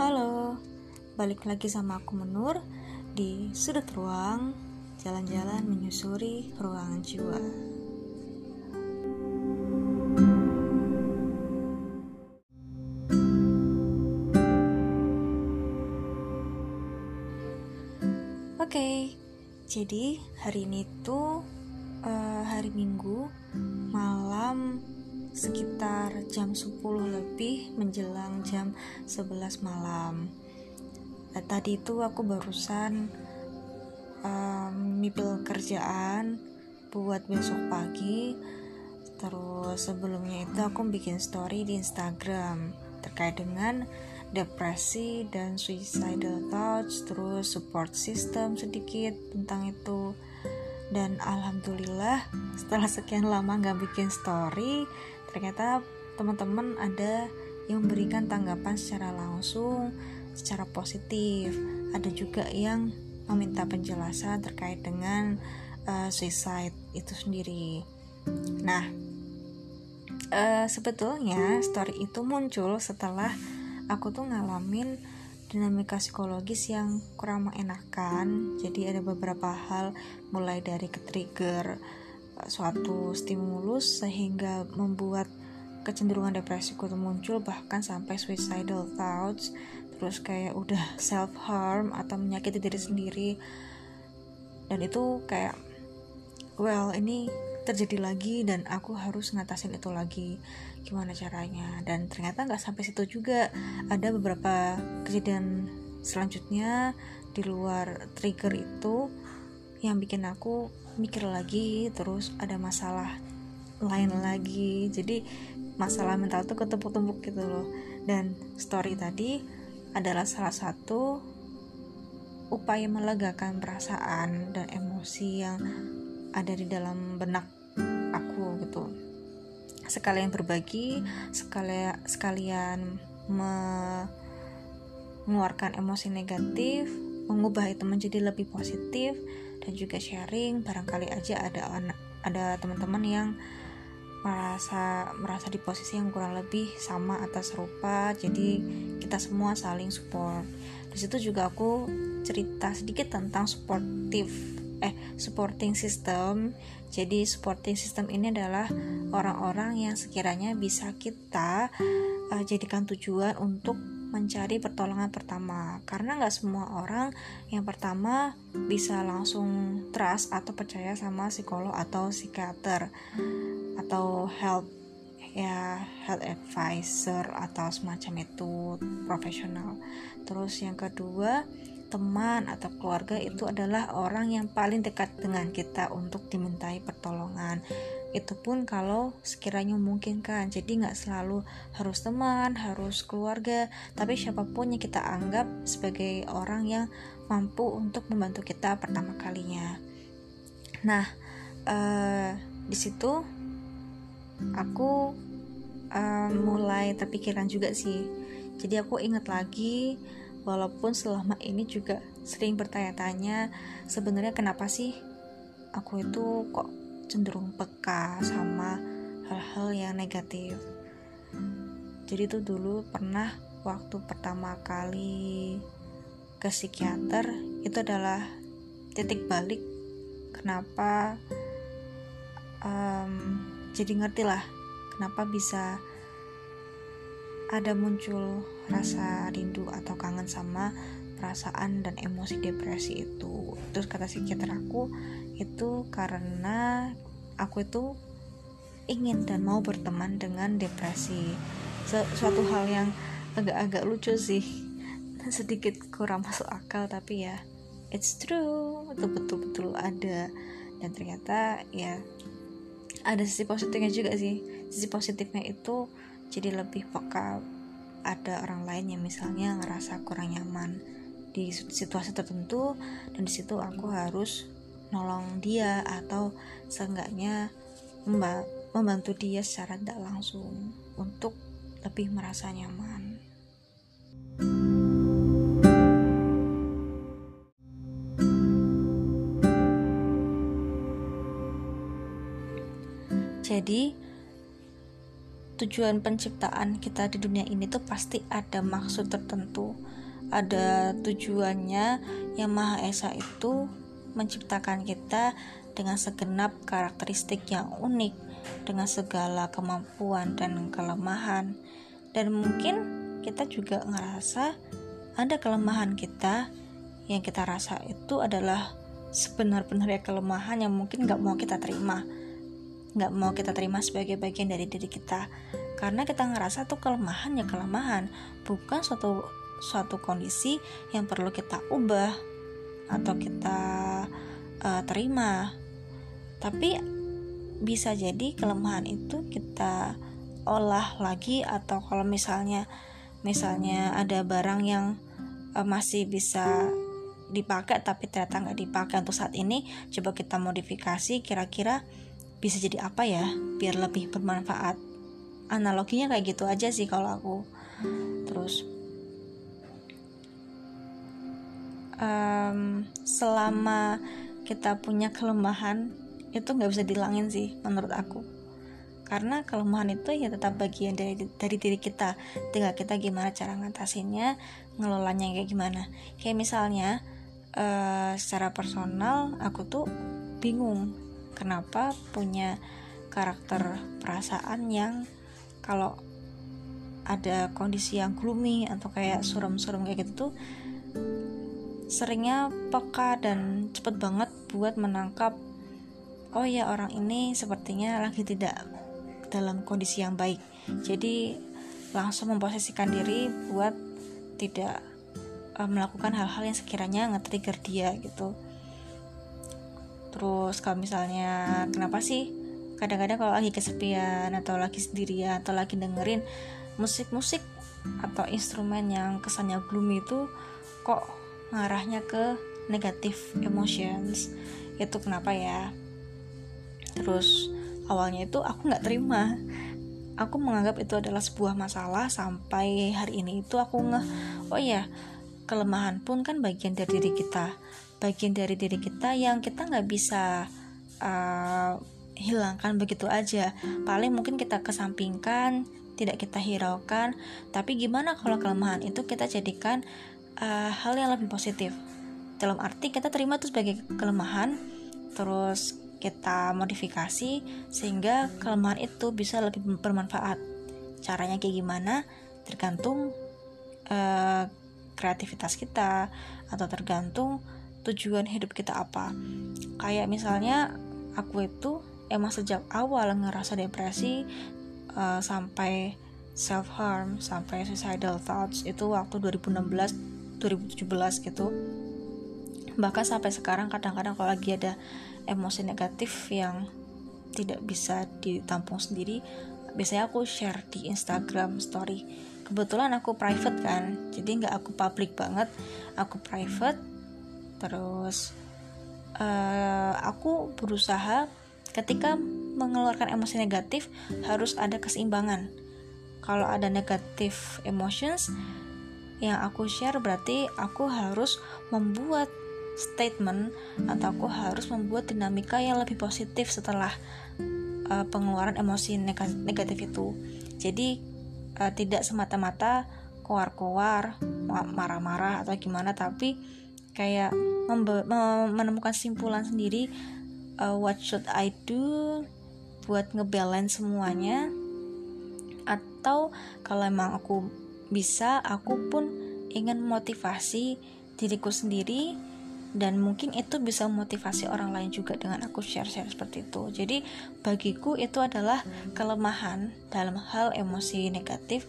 Halo, balik lagi sama aku Menur di sudut ruang, jalan-jalan menyusuri ruangan jiwa. Oke, okay, jadi hari ini tuh uh, hari Minggu malam sekitar jam 10 lebih menjelang jam 11 malam. Nah, tadi itu aku barusan um, kerjaan buat besok pagi. Terus sebelumnya itu aku bikin story di Instagram terkait dengan depresi dan suicidal thoughts terus support system sedikit tentang itu. Dan alhamdulillah setelah sekian lama nggak bikin story ternyata teman-teman ada yang memberikan tanggapan secara langsung secara positif. Ada juga yang meminta penjelasan terkait dengan uh, suicide itu sendiri. Nah uh, sebetulnya story itu muncul setelah aku tuh ngalamin dinamika psikologis yang kurang mengenakan. Jadi ada beberapa hal mulai dari ke trigger suatu stimulus sehingga membuat kecenderungan depresiku itu muncul bahkan sampai suicidal thoughts terus kayak udah self harm atau menyakiti diri sendiri. Dan itu kayak well ini terjadi lagi dan aku harus ngatasin itu lagi. Gimana caranya? Dan ternyata nggak sampai situ juga. Ada beberapa kejadian selanjutnya di luar trigger itu yang bikin aku mikir lagi terus ada masalah lain lagi. Jadi masalah mental tuh ketepuk-tepuk gitu loh. Dan story tadi adalah salah satu upaya melegakan perasaan dan emosi yang ada di dalam benak aku gitu. Sekalian berbagi sekalian sekalian mengeluarkan emosi negatif mengubah itu menjadi lebih positif dan juga sharing barangkali aja ada anak ada teman-teman yang merasa merasa di posisi yang kurang lebih sama atau serupa jadi kita semua saling support. Di situ juga aku cerita sedikit tentang supportive eh supporting system. Jadi supporting system ini adalah orang-orang yang sekiranya bisa kita uh, jadikan tujuan untuk mencari pertolongan pertama. Karena nggak semua orang yang pertama bisa langsung trust atau percaya sama psikolog atau psikiater atau health ya health advisor atau semacam itu profesional. Terus yang kedua teman atau keluarga itu adalah orang yang paling dekat dengan kita untuk dimintai pertolongan itu pun kalau sekiranya memungkinkan jadi nggak selalu harus teman harus keluarga tapi siapa pun yang kita anggap sebagai orang yang mampu untuk membantu kita pertama kalinya. Nah uh, di situ aku uh, mulai terpikiran juga sih. Jadi aku ingat lagi walaupun selama ini juga sering bertanya-tanya sebenarnya kenapa sih aku itu kok cenderung peka sama hal-hal yang negatif. Jadi tuh dulu pernah waktu pertama kali ke psikiater itu adalah titik balik kenapa um, jadi ngerti lah kenapa bisa ada muncul rasa rindu atau kangen sama perasaan dan emosi depresi itu. Terus kata psikiater aku itu karena aku itu ingin dan mau berteman dengan depresi. Suatu hal yang agak-agak lucu sih. Sedikit kurang masuk akal tapi ya it's true. Itu betul-betul ada. Dan ternyata ya ada sisi positifnya juga sih. Sisi positifnya itu jadi lebih peka ada orang lain yang misalnya ngerasa kurang nyaman di situasi tertentu dan di situ aku harus nolong dia atau seenggaknya membantu dia secara tidak langsung untuk lebih merasa nyaman. Jadi tujuan penciptaan kita di dunia ini tuh pasti ada maksud tertentu ada tujuannya yang Maha Esa itu menciptakan kita dengan segenap karakteristik yang unik dengan segala kemampuan dan kelemahan. Dan mungkin kita juga ngerasa ada kelemahan kita. Yang kita rasa itu adalah sebenar-benarnya kelemahan yang mungkin nggak mau kita terima. Nggak mau kita terima sebagai bagian dari diri kita. Karena kita ngerasa tuh kelemahan ya kelemahan. Bukan suatu suatu kondisi yang perlu kita ubah atau kita uh, terima. Tapi bisa jadi kelemahan itu kita olah lagi atau kalau misalnya misalnya ada barang yang uh, masih bisa dipakai tapi ternyata nggak dipakai untuk saat ini coba kita modifikasi kira-kira bisa jadi apa ya biar lebih bermanfaat. Analoginya kayak gitu aja sih kalau aku. Terus um, selama kita punya kelemahan itu nggak bisa dilangin sih menurut aku. Karena kelemahan itu ya tetap bagian dari dari diri kita. Tinggal kita gimana cara ngatasinnya ngelolanya kayak gimana. Kayak misalnya uh, secara personal aku tuh bingung kenapa punya karakter perasaan yang kalau ada kondisi yang gloomy atau kayak suram-suram kayak gitu tuh seringnya peka dan cepet banget buat menangkap oh ya orang ini sepertinya lagi tidak dalam kondisi yang baik. Jadi langsung memposisikan diri buat tidak uh, melakukan hal-hal yang sekiranya nge-trigger dia gitu. Terus kalau misalnya kenapa sih kadang-kadang kalau lagi kesepian atau lagi sendirian atau lagi dengerin musik-musik atau instrumen yang kesannya gloomy itu kok ngarahnya ke negatif emotions. Itu kenapa ya? Terus awalnya itu aku nggak terima. Aku menganggap itu adalah sebuah masalah sampai hari ini itu aku nge oh ya kelemahan pun kan bagian dari diri kita. Bagian dari diri kita yang kita nggak bisa uh, hilangkan begitu aja. Paling mungkin kita kesampingkan tidak kita hiraukan. Tapi gimana kalau kelemahan itu kita jadikan uh, hal yang lebih positif. Dalam arti kita terima itu sebagai kelemahan terus kita modifikasi sehingga kelemahan itu bisa lebih bermanfaat. Caranya kayak gimana? Tergantung uh, kreativitas kita atau tergantung tujuan hidup kita apa. Kayak misalnya aku itu emang sejak awal ngerasa depresi uh, sampai self harm sampai suicidal thoughts itu waktu 2016 2017 gitu. Bahkan sampai sekarang kadang-kadang kalau lagi ada emosi negatif yang tidak bisa ditampung sendiri biasanya aku share di Instagram story. Kebetulan aku private kan jadi nggak aku public banget. Aku private terus uh, aku berusaha ketika mengeluarkan emosi negatif harus ada keseimbangan. Kalau ada negatif emotions yang aku share berarti aku harus membuat statement atau aku harus membuat dinamika yang lebih positif setelah uh, pengeluaran emosi negatif itu. Jadi uh, tidak semata-mata koar-koar marah-marah atau gimana tapi kayak menemukan simpulan sendiri uh, what should I do buat ngebalance semuanya? Atau kalau emang aku bisa aku pun ingin motivasi diriku sendiri dan mungkin itu bisa motivasi orang lain juga dengan aku share-share seperti itu. Jadi bagiku itu adalah kelemahan dalam hal emosi negatif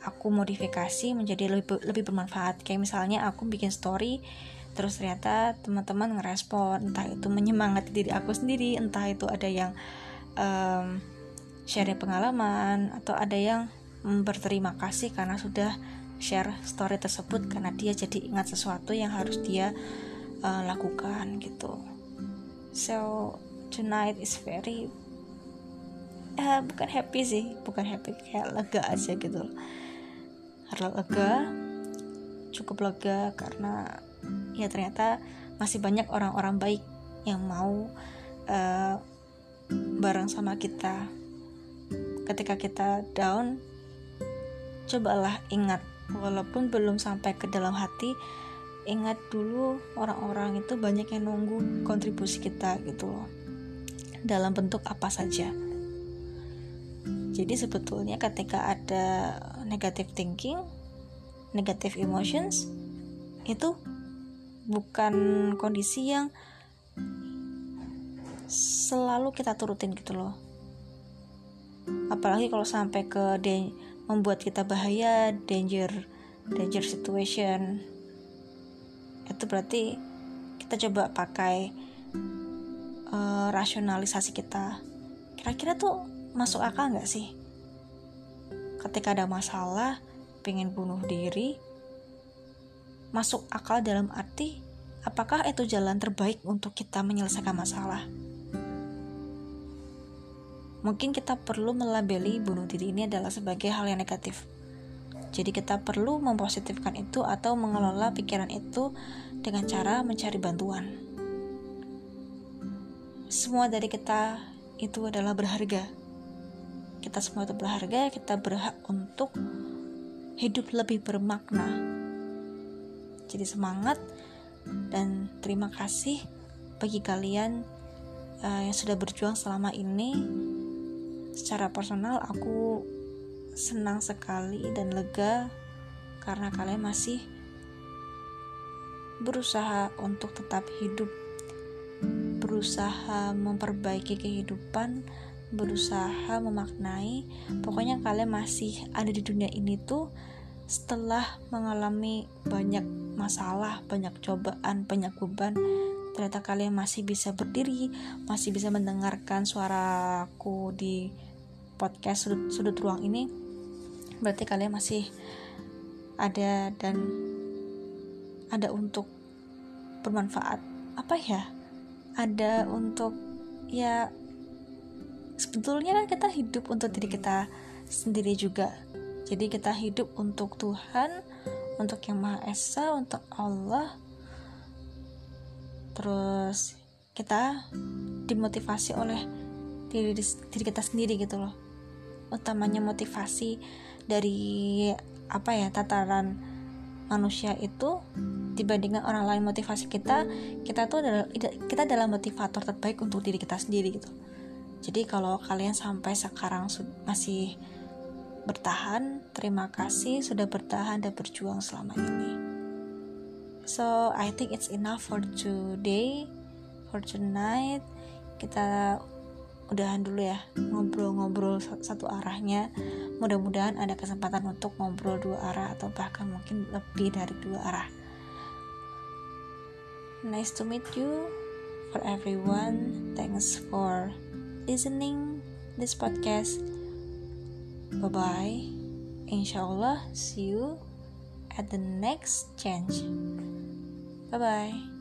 aku modifikasi menjadi lebih lebih bermanfaat. Kayak misalnya aku bikin story terus ternyata teman-teman ngerespon entah itu menyemangati diri aku sendiri entah itu ada yang um, share pengalaman atau ada yang berterima kasih karena sudah share story tersebut karena dia jadi ingat sesuatu yang harus dia uh, lakukan gitu. So tonight is very uh, bukan happy sih bukan happy kayak lega aja gitu. Lega cukup lega karena ya ternyata masih banyak orang-orang baik yang mau uh, bareng sama kita. Ketika kita down cobalah ingat. Walaupun belum sampai ke dalam hati ingat dulu orang-orang itu banyak yang nunggu kontribusi kita gitu loh. Dalam bentuk apa saja. Jadi sebetulnya ketika ada negative thinking negative emotions itu bukan kondisi yang selalu kita turutin gitu loh. Apalagi kalau sampai ke membuat kita bahaya danger danger situation. Itu berarti kita coba pakai uh, rasionalisasi kita. Kira-kira tuh masuk akal nggak sih? Ketika ada masalah pengen bunuh diri masuk akal dalam arti apakah itu jalan terbaik untuk kita menyelesaikan masalah mungkin kita perlu melabeli bunuh diri ini adalah sebagai hal yang negatif. Jadi kita perlu mempositifkan itu atau mengelola pikiran itu dengan cara mencari bantuan. Semua dari kita itu adalah berharga. Kita semua itu berharga, kita berhak untuk hidup lebih bermakna. Jadi semangat dan terima kasih bagi kalian uh, yang sudah berjuang selama ini secara personal aku senang sekali dan lega karena kalian masih berusaha untuk tetap hidup. Berusaha memperbaiki kehidupan berusaha memaknai. Pokoknya kalian masih ada di dunia ini tuh setelah mengalami banyak masalah banyak cobaan banyak beban ternyata kalian masih bisa berdiri masih bisa mendengarkan suaraku di podcast sudut, sudut ruang ini berarti kalian masih ada dan ada untuk bermanfaat. Apa ya? Ada untuk ya sebetulnya kan kita hidup untuk diri kita sendiri juga. Jadi kita hidup untuk Tuhan untuk yang Maha Esa untuk Allah. Terus kita dimotivasi oleh diri diri kita sendiri gitu loh utamanya motivasi dari apa ya tataran manusia itu dibandingkan orang lain. Motivasi kita kita tuh adalah kita adalah motivator terbaik untuk diri kita sendiri gitu. Jadi kalau kalian sampai sekarang masih bertahan terima kasih sudah bertahan dan berjuang selama ini. So I think it's enough for today for tonight. Kita udahan dulu ya ngobrol-ngobrol satu arahnya. Mudah-mudahan ada kesempatan untuk ngobrol dua arah atau bahkan mungkin lebih dari dua arah. Nice to meet you for everyone. Thanks for listening this podcast. Bye bye insyaallah see you at the next change. Bye bye